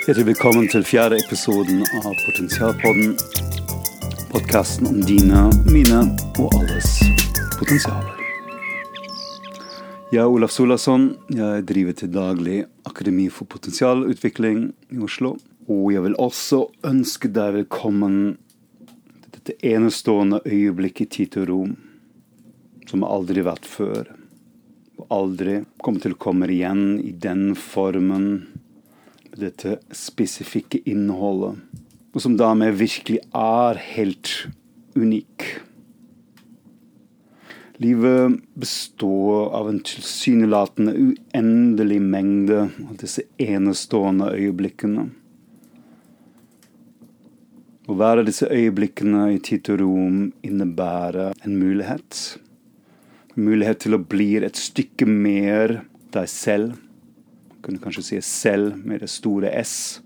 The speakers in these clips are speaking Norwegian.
Hjertelig velkommen til fjerde episoden av Potensialpodden. Podkasten om dine, mine og alles potensialer. Jeg er Olaf Solasson. Jeg driver til daglig Akademi for potensialutvikling i Oslo. Og jeg vil også ønske deg velkommen til dette enestående øyeblikket i tid og rom, som aldri har vært før. Og aldri kommer til å komme igjen i den formen dette spesifikke innholdet, og som dermed virkelig er helt unik. Livet består av en tilsynelatende uendelig mengde av disse enestående øyeblikkene. Å være disse øyeblikkene i tid og rom innebærer en mulighet. En mulighet til å bli et stykke mer deg selv kunne kanskje si selv med det store S.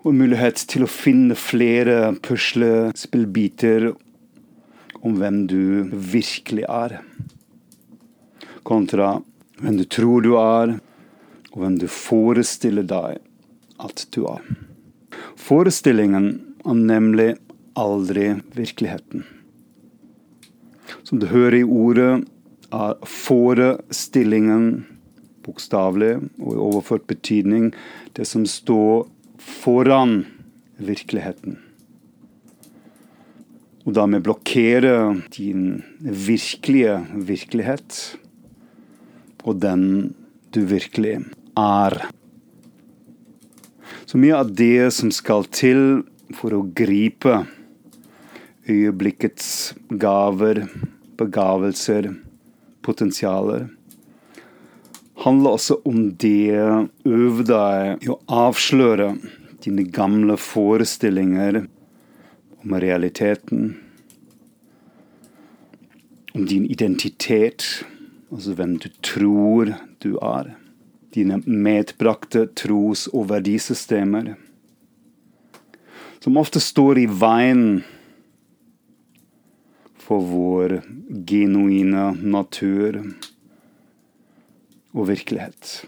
Og mulighet til å finne flere puslespillbiter om hvem du virkelig er. Kontra hvem du tror du er, og hvem du forestiller deg at du er. Forestillingen er nemlig aldri virkeligheten. Som du hører i ordet, er forestillingen bokstavelig og i overført betydning det som står foran virkeligheten. Og dermed blokkere din virkelige virkelighet og den du virkelig er. Så mye av det som skal til for å gripe øyeblikkets gaver, begavelser, potensialer. Handler også om det øve deg i å avsløre dine gamle forestillinger om realiteten. Om din identitet, altså hvem du tror du er. Dine medbrakte tros- og verdisystemer. Som ofte står i veien for vår genuine natur og virkelighet.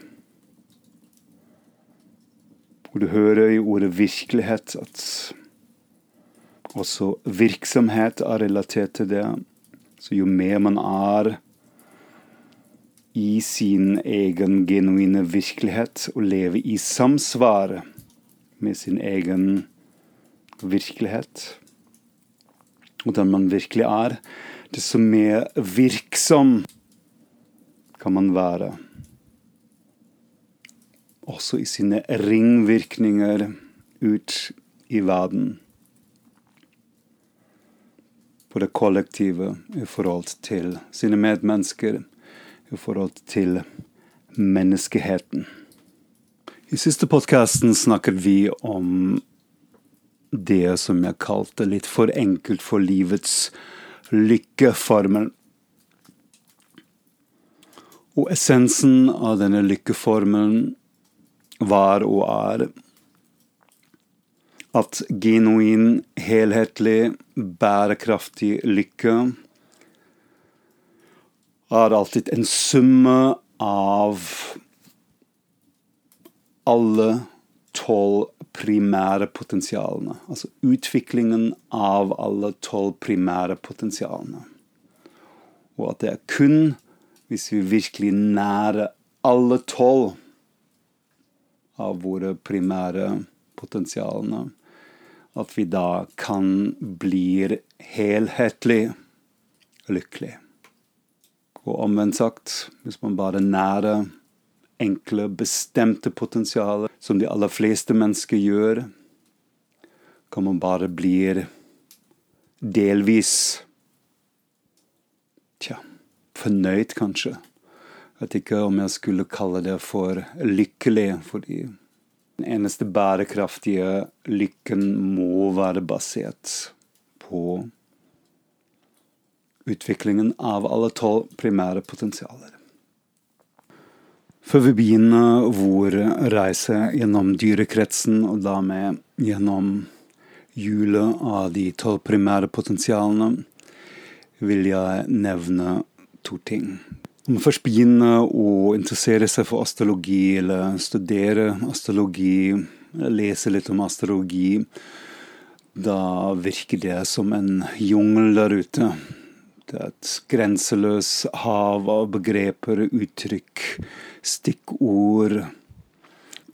Og du hører i ordet virkelighet at også virksomhet er relatert til det. Så jo mer man er i sin egen genuine virkelighet og lever i samsvar med sin egen virkelighet, og den man virkelig er, desto mer virksom kan man være. Også i sine ringvirkninger ut i verden. På det kollektive i forhold til sine medmennesker, i forhold til menneskeheten. I siste podkasten snakket vi om det som jeg kalte litt for enkelt for livets lykkeformel. Og essensen av denne lykkeformelen var og er at genuin, helhetlig, bærekraftig lykke er alltid en summe av alle tolv primære potensialene. Altså utviklingen av alle tolv primære potensialene. Og at det er kun hvis vi virkelig nærer alle tolv av våre primære potensialene, at vi da kan bli helhetlig lykkelig. Og omvendt sagt, hvis man bare nærer enkle, bestemte potensialer som de aller fleste mennesker gjør, kan man bare bli delvis Tja, fornøyd, kanskje. Jeg vet ikke om jeg skulle kalle det for lykkelig, fordi den eneste bærekraftige lykken må være basert på utviklingen av alle tolv primære potensialer. Før vi begynner vår reise gjennom dyrekretsen, og da med gjennom hjulet av de tolv primære potensialene, vil jeg nevne to ting. Når man først begynner å interessere seg for astrologi, eller studere astrologi, lese litt om astrologi, da virker det som en jungel der ute. Det er et grenseløst hav av begreper, uttrykk, stikkord,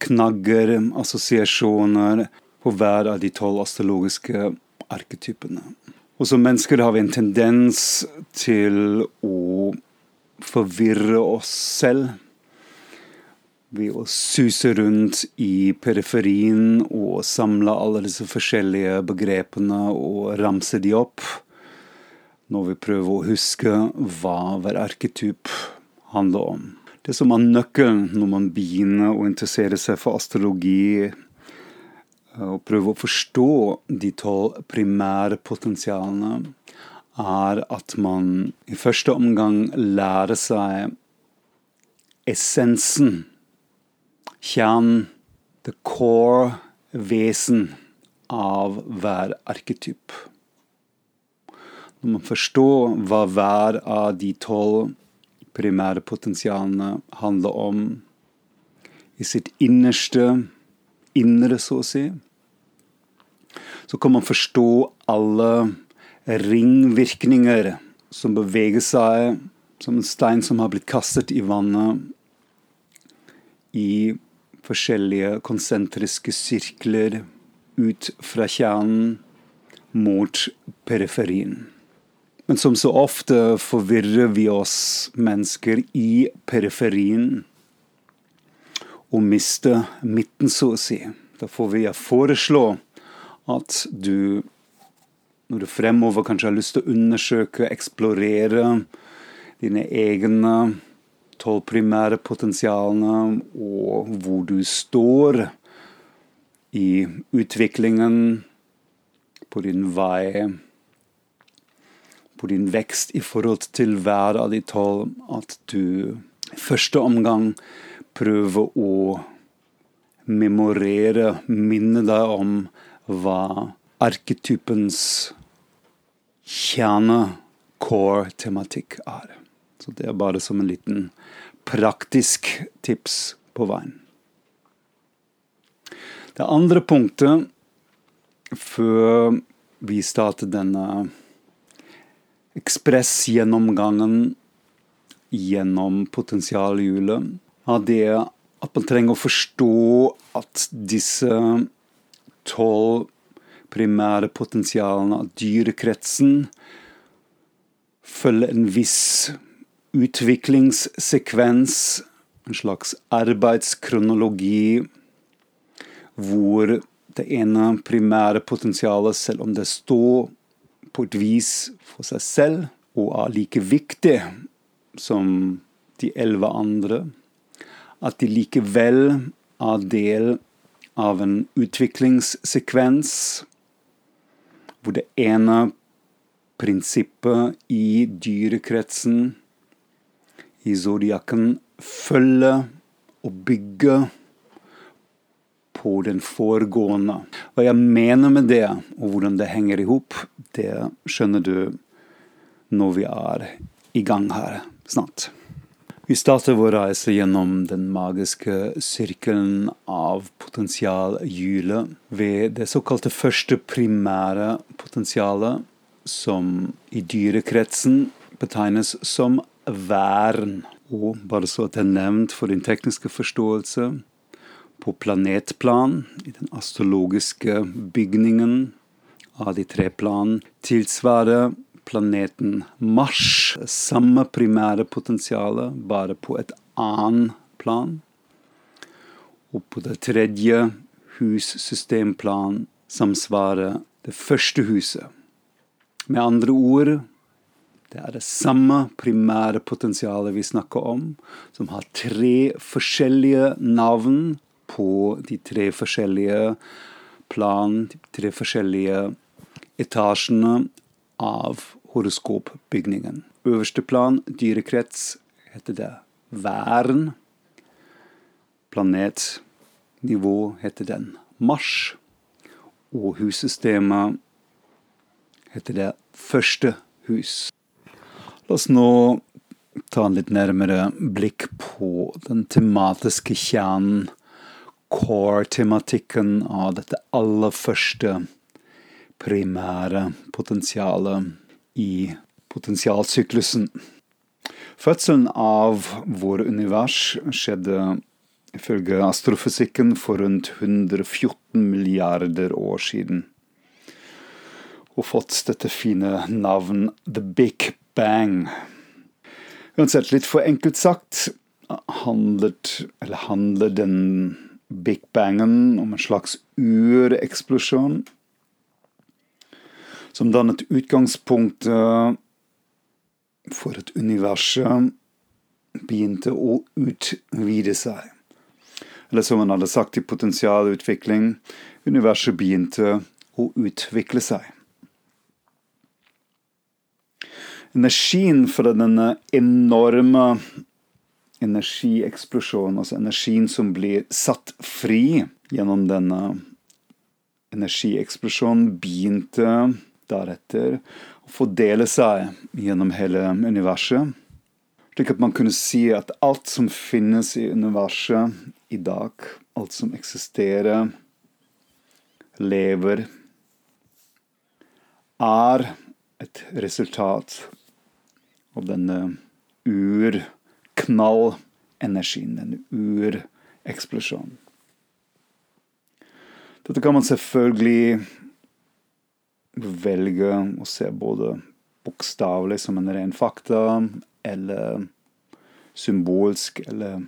knagger, assosiasjoner på hver av de tolv astrologiske arketypene. Og som mennesker har vi en tendens til å forvirre oss selv ved å suse rundt i periferien og samle alle disse forskjellige begrepene og ramse de opp, når vi prøver å huske hva hver arketyp handler om. Det som er nøkkelen når man begynner å interessere seg for astrologi, og prøve å forstå de tolv primære potensialene, er at man i første omgang lærer seg essensen, kjernen, the core vesen av hver arketyp. Når man forstår hva hver av de tolv primære potensialene handler om i sitt innerste, indre, så å si, så kan man forstå alle ringvirkninger som beveger seg som en stein som har blitt kastet i vannet i forskjellige konsentriske sirkler ut fra kjernen mot periferien. Men som så ofte forvirrer vi oss mennesker i periferien og mister midten, så å si. Derfor vil jeg foreslå at du, når du fremover kanskje har lyst til å undersøke, eksplorere dine egne tolv primære potensialene, og hvor du står i utviklingen på din vei, på din vekst i forhold til hver av de tolv, at du i første omgang prøver å memorere, minne deg om hva arketypens kjerne, core-tematikk er. Så det er bare som en liten praktisk tips på veien. Det andre punktet før vi starter denne ekspressgjennomgangen gjennom potensialhjulet, Av det at man trenger å forstå at disse tolv primære potensialene av dyrekretsen følger en viss utviklingssekvens, en slags arbeidskronologi, hvor det ene primære potensialet, selv om det står på et vis for seg selv og er like viktig som de elleve andre, at de likevel er del av en utviklingssekvens hvor det ene prinsippet i dyrekretsen i zodiakken følger og bygger på den foregående. Hva jeg mener med det, og hvordan det henger i hop, det skjønner du når vi er i gang her snart. Vi starter vår reise gjennom den magiske sirkelen av potensialhjulet ved det såkalte første primære potensialet, som i dyrekretsen betegnes som vern. Og bare så at det er nevnt for din tekniske forståelse, på planetplan, i den astrologiske bygningen av de tre plan, tilsvarer planeten Mars. Samme primære potensial, bare på et annet plan. Og på det tredje hussystemplan samsvarer det første huset. Med andre ord det er det samme primære potensialet vi snakker om, som har tre forskjellige navn på de tre forskjellige plan, de tre forskjellige etasjene av horoskopbygningen. Øverste plan, dyrekrets, heter det væren. Planetnivå heter den Mars. Og hussystemet heter det første hus. La oss nå ta en litt nærmere blikk på den tematiske kjernen, core-tematikken av dette aller første primære potensialet i potensialsyklusen. Fødselen av vår univers skjedde ifølge astrofysikken for rundt 114 milliarder år siden. Og fått dette fine navn The Big Bang. Uansett, litt for enkelt sagt handlet, handler den Big Bangen om en slags ureksplosjon som dannet utgangspunktet for et univers begynte å utvide seg. Eller som han hadde sagt i potensialutvikling, universet begynte å utvikle seg. Energien fra denne enorme energieksplosjonen, altså energien som blir satt fri gjennom denne energieksplosjonen, begynte deretter å fordele seg gjennom hele universet. Slik at man kunne si at alt som finnes i universet i dag, alt som eksisterer, lever, er et resultat av denne urknallenergien, denne ureksplosjonen. Dette kan man selvfølgelig velge å se både bokstavelig som en ren fakta, eller symbolsk, eller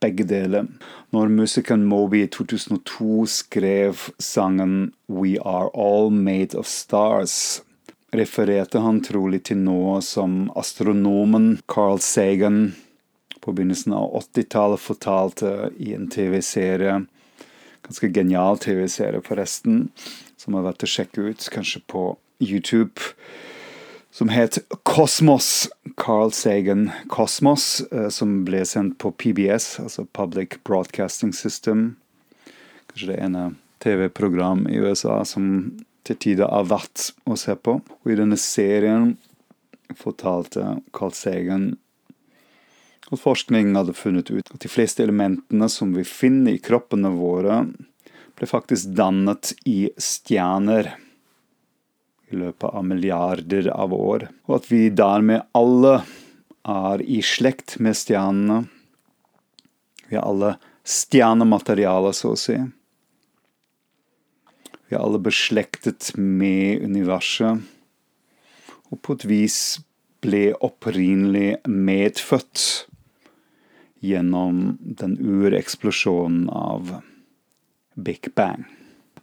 begge deler. Når musikeren Moby i 2002 skrev sangen We Are All Made of Stars, refererte han trolig til noe som astronomen Carl Sagan på begynnelsen av 80-tallet fortalte i en TV-serie. Ganske genial TV-serie, forresten, som er verdt å sjekke ut, kanskje på YouTube som het Kosmos. Carl Sagan Kosmos, eh, som ble sendt på PBS, altså Public Broadcasting System. Kanskje det ene TV-program i USA som til tider er verdt å se på. Og i denne serien fortalte Carl Sagan at forskning hadde funnet ut at de fleste elementene som vi finner i kroppene våre, ble faktisk dannet i stjerner i løpet av milliarder av år, og at vi dermed alle er i slekt med stjernene. Vi er alle stjernemateriale, så å si. Vi er alle beslektet med universet, og på et vis ble opprinnelig medfødt gjennom den ureksplosjonen av Big Bang.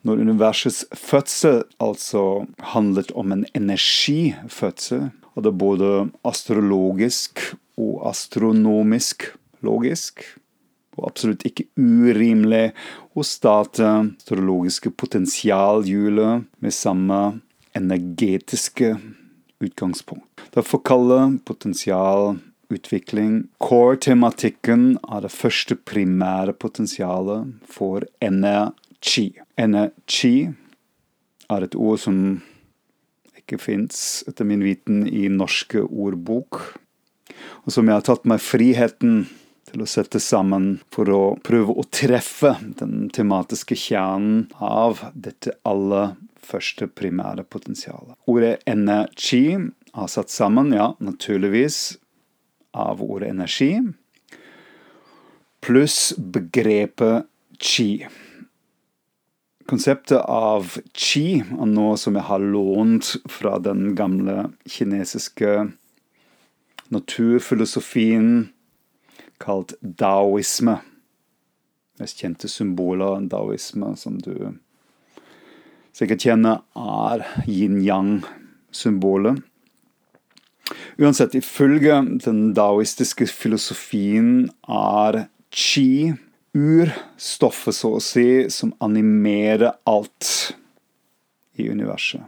Når universets fødsel altså handlet om en energifødsel, og det er både astrologisk og astronomisk logisk, og absolutt ikke urimelig å starte astrologiske potensialhjulet med samme energetiske utgangspunkt. Derfor kaller potensialutvikling core-tematikken er det første primære potensialet for energi. Energi er et ord som ikke fins, etter min viten, i norske ordbok, og som jeg har tatt meg friheten til å sette sammen for å prøve å treffe den tematiske kjernen av dette aller første primære potensialet. Ordet energi har satt sammen, ja, naturligvis, av ordet energi, pluss begrepet chi. Konseptet av qi er noe som jeg har lånt fra den gamle kinesiske naturfilosofien kalt daoisme. Mest kjente symboler av daoisme som du sikkert kjenner, er yin-yang-symbolet. Uansett, ifølge den daoistiske filosofien er qi urstoffet, så å si, som animerer alt i universet.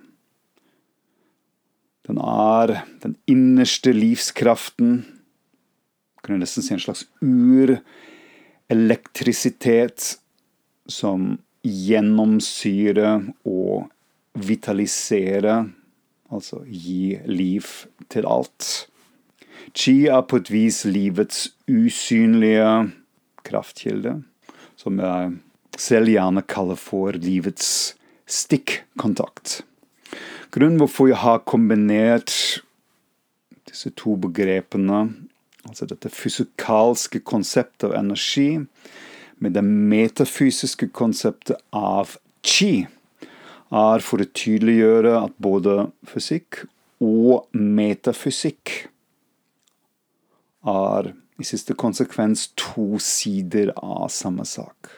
Den er den innerste livskraften. Kan jeg nesten si en slags urelektrisitet som gjennomsyrer og vitaliserer, altså gi liv til alt. Chi er på et vis livets usynlige kraftkilde, som jeg selv gjerne kaller for livets stikkontakt. Grunnen hvorfor jeg har kombinert disse to begrepene, altså dette fysikalske konseptet av energi, med det metafysiske konseptet av chi, er for å tydeliggjøre at både fysikk og metafysikk er i siste konsekvens to sider av samme sak.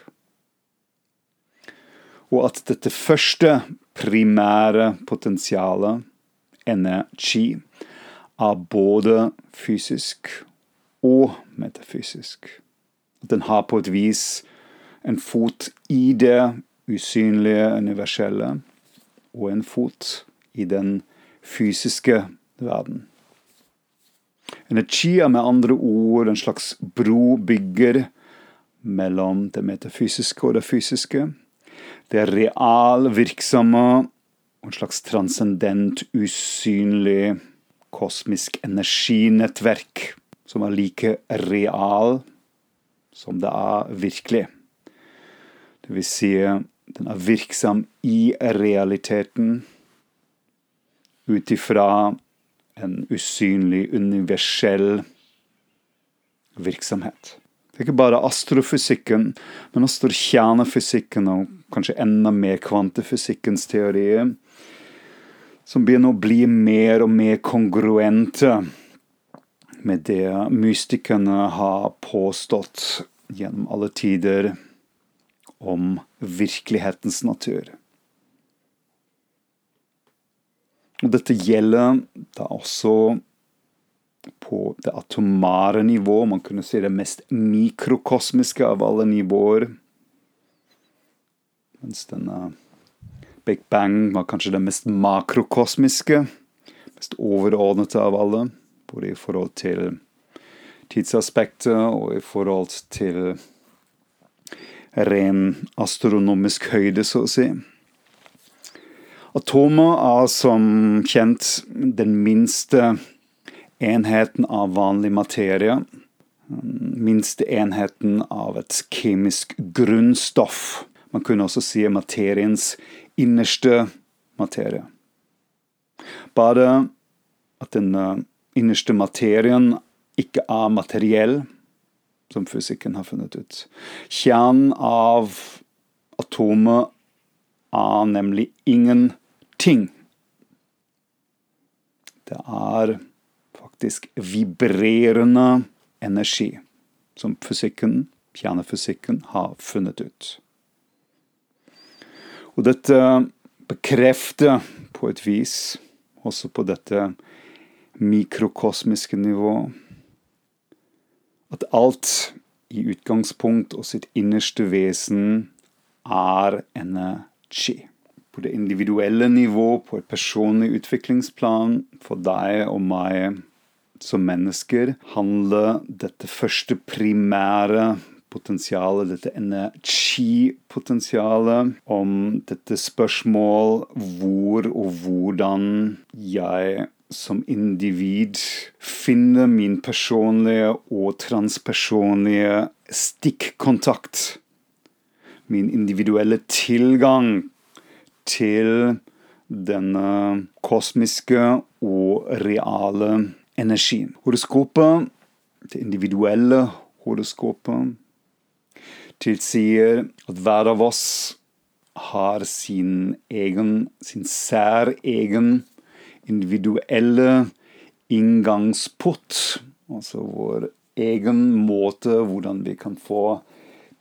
Og at dette første primære potensialet, energi, er både fysisk og metafysisk. At den har på et vis en fot i det usynlige, universelle, og en fot i den fysiske verden. En chia, med andre ord en slags brobygger mellom det metafysiske og det fysiske. Det realvirksomme real, virksomme og en slags transcendent, usynlig, kosmisk energinettverk som er like real som det er virkelig. Det vil si, den er virksom i realiteten ut ifra en usynlig, universell virksomhet. Det er ikke bare astrofysikken, men også kjernefysikken og kanskje enda mer kvantefysikkens teorier, som begynner å bli mer og mer kongruente med det mystikerne har påstått gjennom alle tider om virkelighetens natur. Og dette gjelder da også på det atomare nivå, man kunne si det mest mikrokosmiske av alle nivåer. Mens denne Big Bang var kanskje det mest makrokosmiske, mest overordnede av alle. Både i forhold til tidsaspektet og i forhold til ren astronomisk høyde, så å si. Atomer er som kjent den minste enheten av vanlig materie. Minste enheten av et kemisk grunnstoff. Man kunne også si materiens innerste materie. Bare at den innerste materien ikke er materiell, som fysikken har funnet ut. Kjernen av atomet er nemlig ingenting. Det er faktisk vibrerende energi som fysikken, kjernefysikken, har funnet ut. Og dette bekrefter på et vis, også på dette mikrokosmiske nivå, at alt i utgangspunkt og sitt innerste vesen er energi. På det individuelle nivå, på et personlig utviklingsplan, for deg og meg som mennesker, handler dette første primære potensialet, dette energipotensialet, om dette spørsmål hvor og hvordan jeg som individ finner min personlige og transpersonlige stikkontakt. Min individuelle tilgang til denne kosmiske og reale energien. Horoskopet, det individuelle horoskopet, tilsier at hver av oss har sin egen, sin særegen individuelle inngangsport. Altså vår egen måte hvordan vi kan få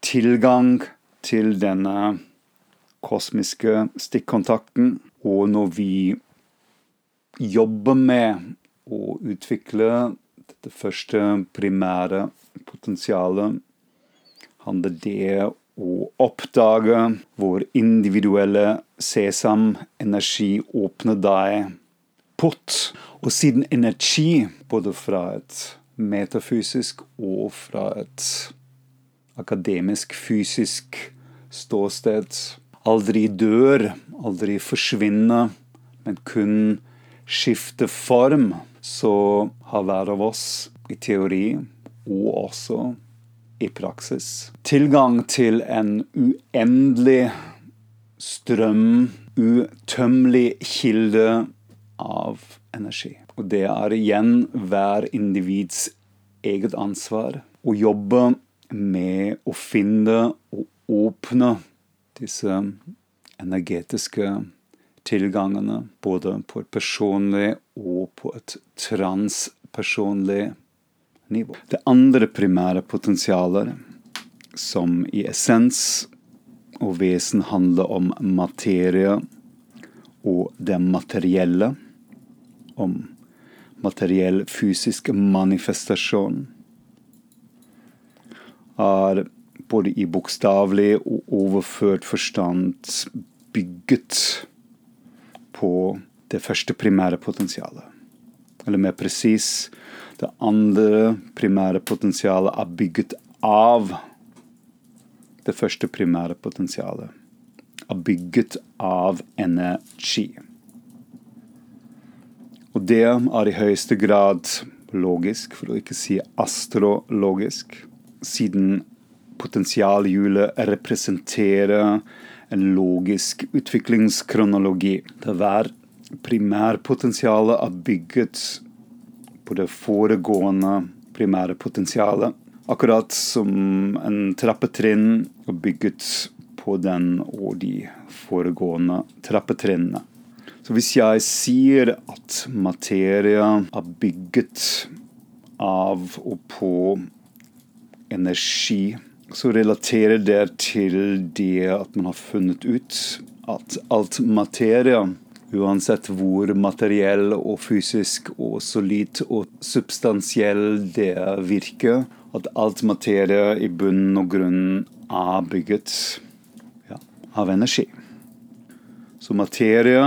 tilgang til denne kosmiske stikkontakten. Og når vi jobber med å utvikle dette første primære potensialet, handler det å oppdage vår individuelle sesam-energi åpne deg port. Og siden energi, både fra et metafysisk og fra et akademisk, fysisk ståsted, aldri dør, aldri forsvinner, men kun skifter form, så har hver av oss i teori og også i praksis tilgang til en uendelig strøm, utømmelig kilde av energi. Og det er igjen hver individs eget ansvar å jobbe med å finne og åpne disse energetiske tilgangene, både på et personlig og på et transpersonlig nivå. Det andre primære potensialet, som i essens og vesen handler om materie og det materielle, om materiell fysisk manifestasjon, er både i bokstavelig og overført forstand bygget på det første primære potensialet. Eller mer presis det andre primære potensialet er bygget av det første primære potensialet. Er bygget av energi. Og det er i høyeste grad logisk, for å ikke si astrologisk, siden potensialhjulet representerer en logisk utviklingskronologi, der hver primærpotensialet er bygget på det foregående primære potensialet. Akkurat som en trappetrinn er bygget på den og de foregående trappetrinnene. Så hvis jeg sier at materie er bygget av og på energi, så relaterer det til det at man har funnet ut at alt materie, uansett hvor materiell og fysisk og solid og substansiell det virker, at alt materie i bunn og grunn er bygget ja, av energi. Så materie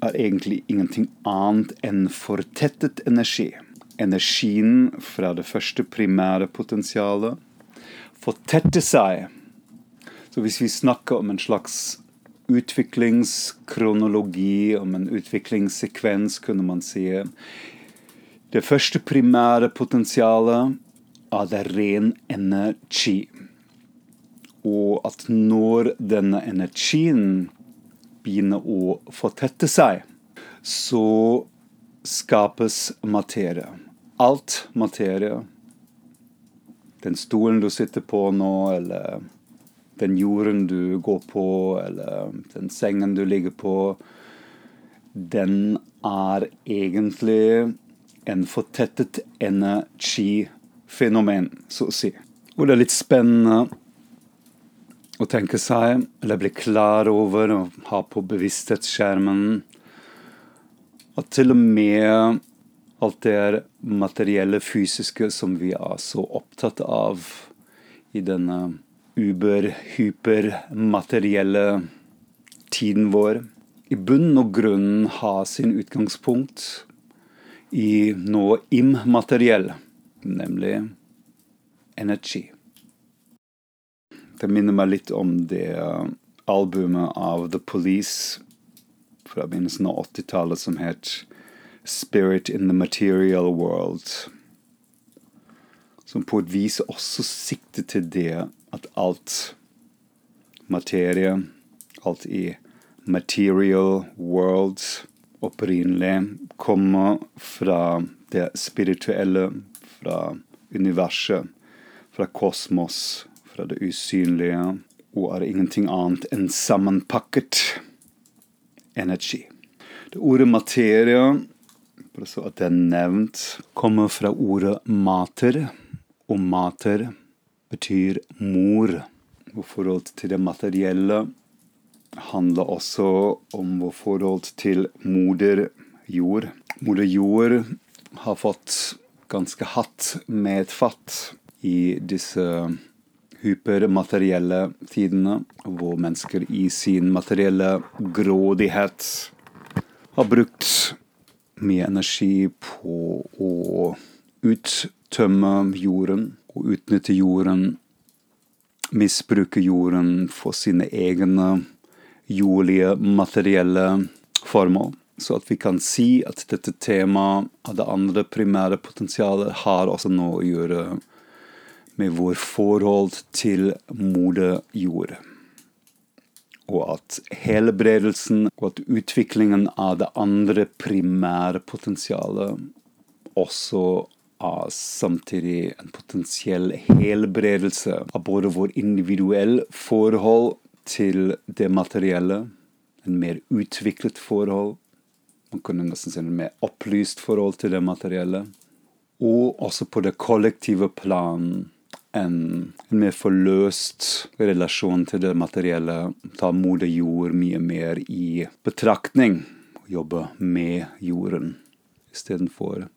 er egentlig ingenting annet enn fortettet energi. Energien fra det første primære potensialet fortetter seg. Så hvis vi snakker om en slags utviklingskronologi, om en utviklingssekvens, kunne man si Det første primære potensialet er det ren energi. Og at når denne energien begynner å fortette seg, så skapes materie. Alt materie. Den stolen du sitter på nå, eller den jorden du går på, eller den sengen du ligger på, den er egentlig en fortettet energifenomen, så å si. Og det er litt spennende å tenke seg, eller bli klar over og ha på bevissthetsskjermen at til og med alt det materielle, fysiske som vi er så opptatt av i denne uber-hypermaterielle tiden vår, i bunn og grunn har sin utgangspunkt i noe immateriell, nemlig energi. Det minner meg litt om det uh, albumet av The Police fra begynnelsen av 80-tallet som het Spirit in the Material World. Som på et vis også sikter til det at alt materie, alt i material world, opprinnelig kommer fra det spirituelle, fra universet, fra kosmos fra det usynlige og er ingenting annet enn sammenpakket energi. Det ordet materie, bare så at det er nevnt, kommer fra ordet mater, og mater betyr mor. Vårt forhold til det materielle handler også om vårt forhold til moder jord. Moder jord har fått ganske hatt med et fatt i disse hypermaterielle tidene, hvor mennesker i sin materielle grådighet har brukt mye energi på å uttømme jorden og utnytte jorden, misbruke jorden for sine egne jordlige, materielle formål. Så at vi kan si at dette temaet av det andre primære potensialet har også noe å gjøre med vår forhold til moder jord. Og at helbredelsen og at utviklingen av det andre primære potensialet også er samtidig en potensiell helbredelse av både vår individuelle forhold til det materielle, en mer utviklet forhold, man kunne nesten si en mer opplyst forhold til det materielle, og også på det kollektive plan en, en, mer forløst relasjon til det materielle. Ta moder jord mye mer i betraktning. Jobbe med jorden istedenfor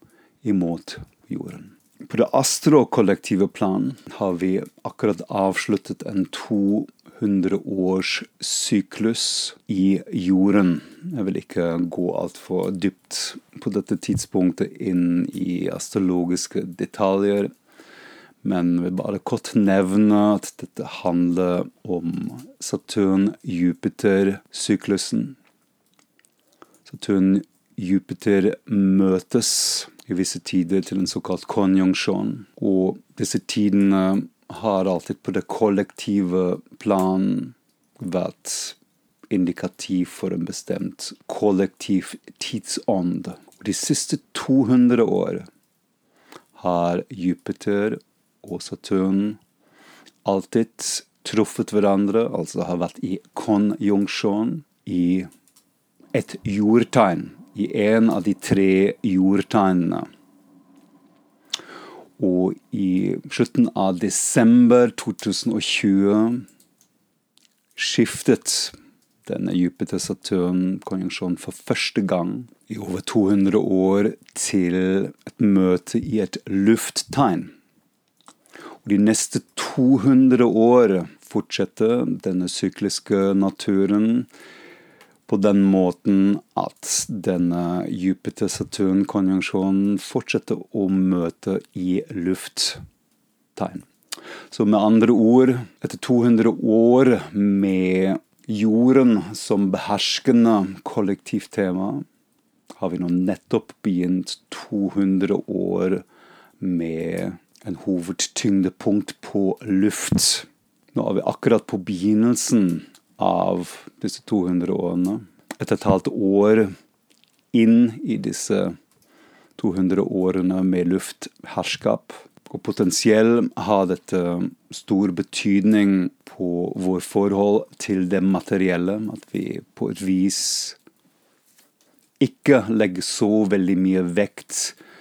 imot jorden. På det astrokollektive plan har vi akkurat avsluttet en 200 års syklus i jorden. Jeg vil ikke gå altfor dypt på dette tidspunktet inn i astrologiske detaljer. Men vil bare kort nevne at dette handler om Saturn-Jupiter-syklusen. Saturn-Jupiter møtes i visse tider til en såkalt konjunksjon. Og disse tidene har alltid på det kollektive plan vært indikativ for en bestemt kollektiv tidsånd. De siste 200 år har Jupiter og Saturn alltid truffet hverandre, altså har vært i konjunksjon i et jordtegn i en av de tre jordtegnene. Og i slutten av desember 2020 skiftet denne Jupiter-Saturn-konjunksjonen for første gang i over 200 år til et møte i et lufttegn. De neste 200 år fortsetter denne sykliske naturen på den måten at denne Jupiter-Saturn-konjunksjonen fortsetter å møte i lufttegn. Så med andre ord, etter 200 år med jorden som beherskende kollektivtema, har vi nå nettopp begynt 200 år med en hovedtyngdepunkt på luft. Nå er vi akkurat på begynnelsen av disse 200 årene. Et et halvt år inn i disse 200 årene med luftherskap. Og potensielt har dette stor betydning på vår forhold til det materielle. At vi på et vis ikke legger så veldig mye vekt på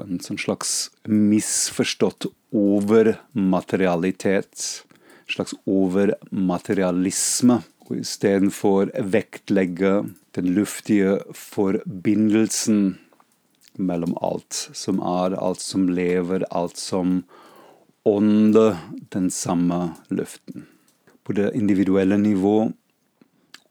en sånn slags misforstått overmaterialitet En slags overmaterialisme. Og istedenfor vektlegge den luftige forbindelsen mellom alt som er, alt som lever, alt som ånder den samme luften. På det individuelle nivå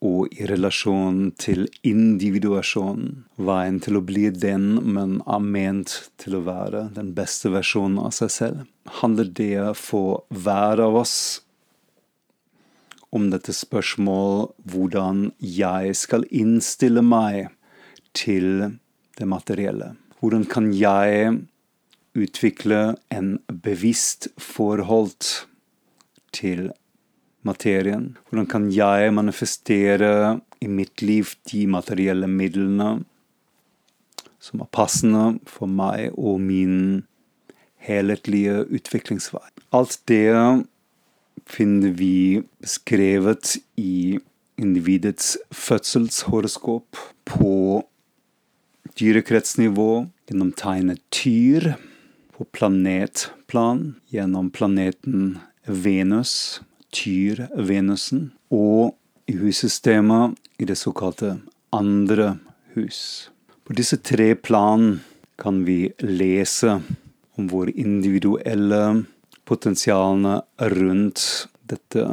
og i relasjon til individuasjonen. Veien til å bli den man er ment til å være, den beste versjonen av seg selv. Handler det for hver av oss om dette spørsmålet hvordan jeg skal innstille meg til det materielle. Hvordan kan jeg utvikle en bevisst forhold til materien? Hvordan kan jeg manifestere i mitt liv de materielle midlene som er passende for meg og min helhetlige utviklingsvei? Alt det finner vi beskrevet i individets fødselshoroskop på dyrekretsnivå gjennom tegnet tyr, på planetplan gjennom planeten Venus, tyr-Venusen, og i hussystemet i det såkalte andre hus. På disse tre plan kan vi lese om våre individuelle potensialene rundt dette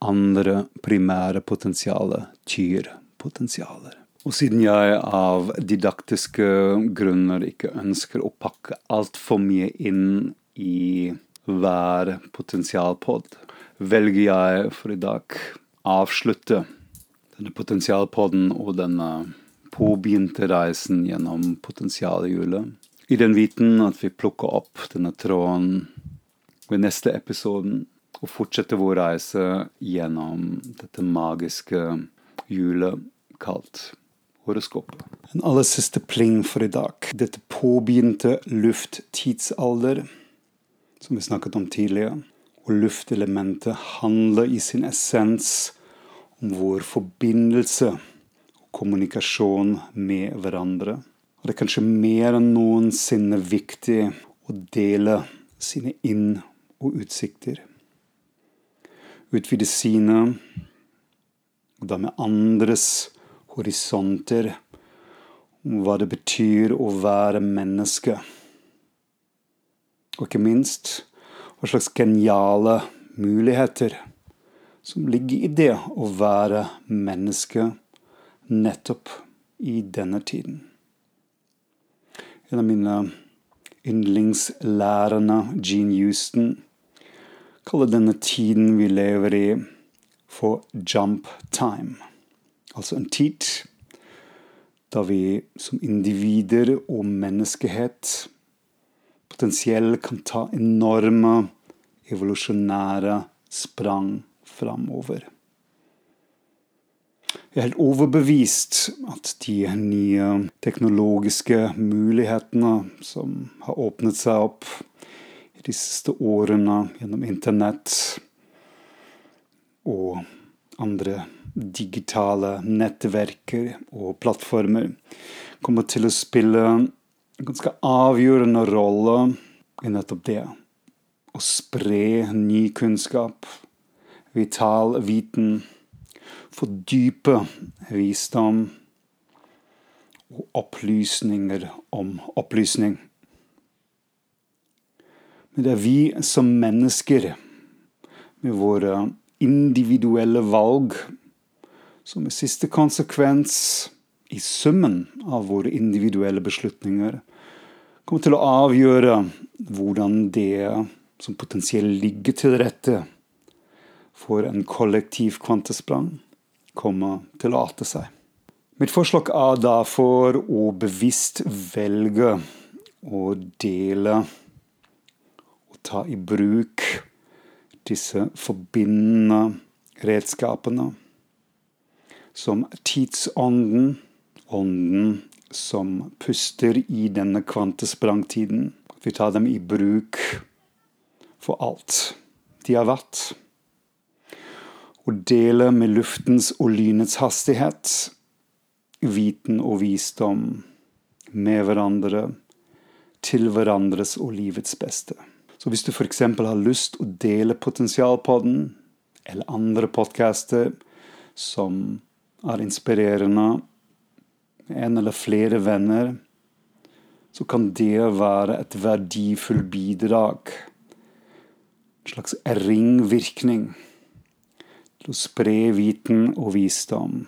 andre primære potensialet, tyrpotensialer. Og siden jeg av didaktiske grunner ikke ønsker å pakke altfor mye inn i hver potensialpod, velger jeg for i dag avslutte denne potensialpodden og denne påbegynte reisen gjennom potensialhjulet. I den viten at vi plukker opp denne tråden ved neste episoden og fortsetter vår reise gjennom dette magiske hjulet kalt horoskopet. En aller siste pling for i dag. Dette påbegynte lufttidsalder, som vi snakket om tidligere. Og luftelementet handler i sin essens om vår forbindelse og kommunikasjon med hverandre. Og det er kanskje mer enn noensinne viktig å dele sine inn- og utsikter. Utvide sine, og da med andres horisonter, om hva det betyr å være menneske. Og ikke minst hva slags geniale muligheter som ligger i det å være menneske nettopp i denne tiden. En av mine yndlingslærerne, Gene Houston, kaller denne tiden vi lever i, for jump time. Altså en tid da vi som individer og menneskehet potensielt kan ta enorme evolusjonære sprang framover. Jeg er helt overbevist at de nye teknologiske mulighetene som har åpnet seg opp i de siste årene gjennom internett og andre digitale nettverker og plattformer, kommer til å spille en ganske avgjørende rolle i nettopp det. Å spre ny kunnskap, vital viten, fordype visdom og opplysninger om opplysning. Men det er vi som mennesker, med våre individuelle valg, som i siste konsekvens, i summen av våre individuelle beslutninger, kommer til å avgjøre hvordan det som potensielt ligger til rette for en kollektiv kvantesprang, kommer til å ate seg. Mitt forslag er derfor å bevisst velge å dele og ta i bruk disse forbindende redskapene som tidsånden, ånden som puster i denne kvantesprangtiden. Vi tar dem i bruk for alt de har vært. Og deler med luftens og lynets hastighet viten og visdom med hverandre, til hverandres og livets beste. Så hvis du f.eks. har lyst å dele Potensialpodden eller andre podcaster som er inspirerende, en eller flere venner, så kan det være et verdifullt bidrag. En slags ringvirkning til å spre viten og visdom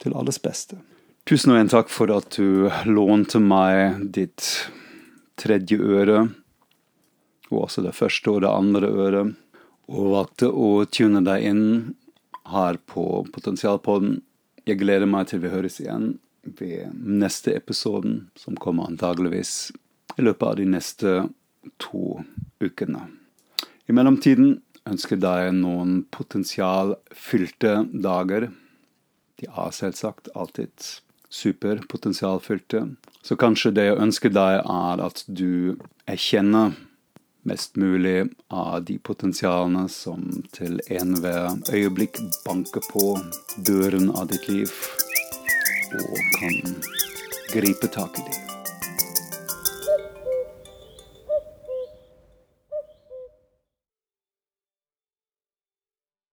til alles beste. Tusen og en takk for at du lånte meg ditt tredje øre, og også det første og det andre øret, og valgte å tune deg inn her på Potensialpodden. Jeg gleder meg til vi høres igjen ved neste episoden, som kommer antageligvis i løpet av de neste to ukene. I mellomtiden ønsker deg noen potensialfylte dager. De er selvsagt alltid superpotensialfylte. Så kanskje det jeg ønsker deg, er at du erkjenner mest mulig av de potensialene som til enhver øyeblikk banker på døren av ditt liv, og kan gripe tak i dem.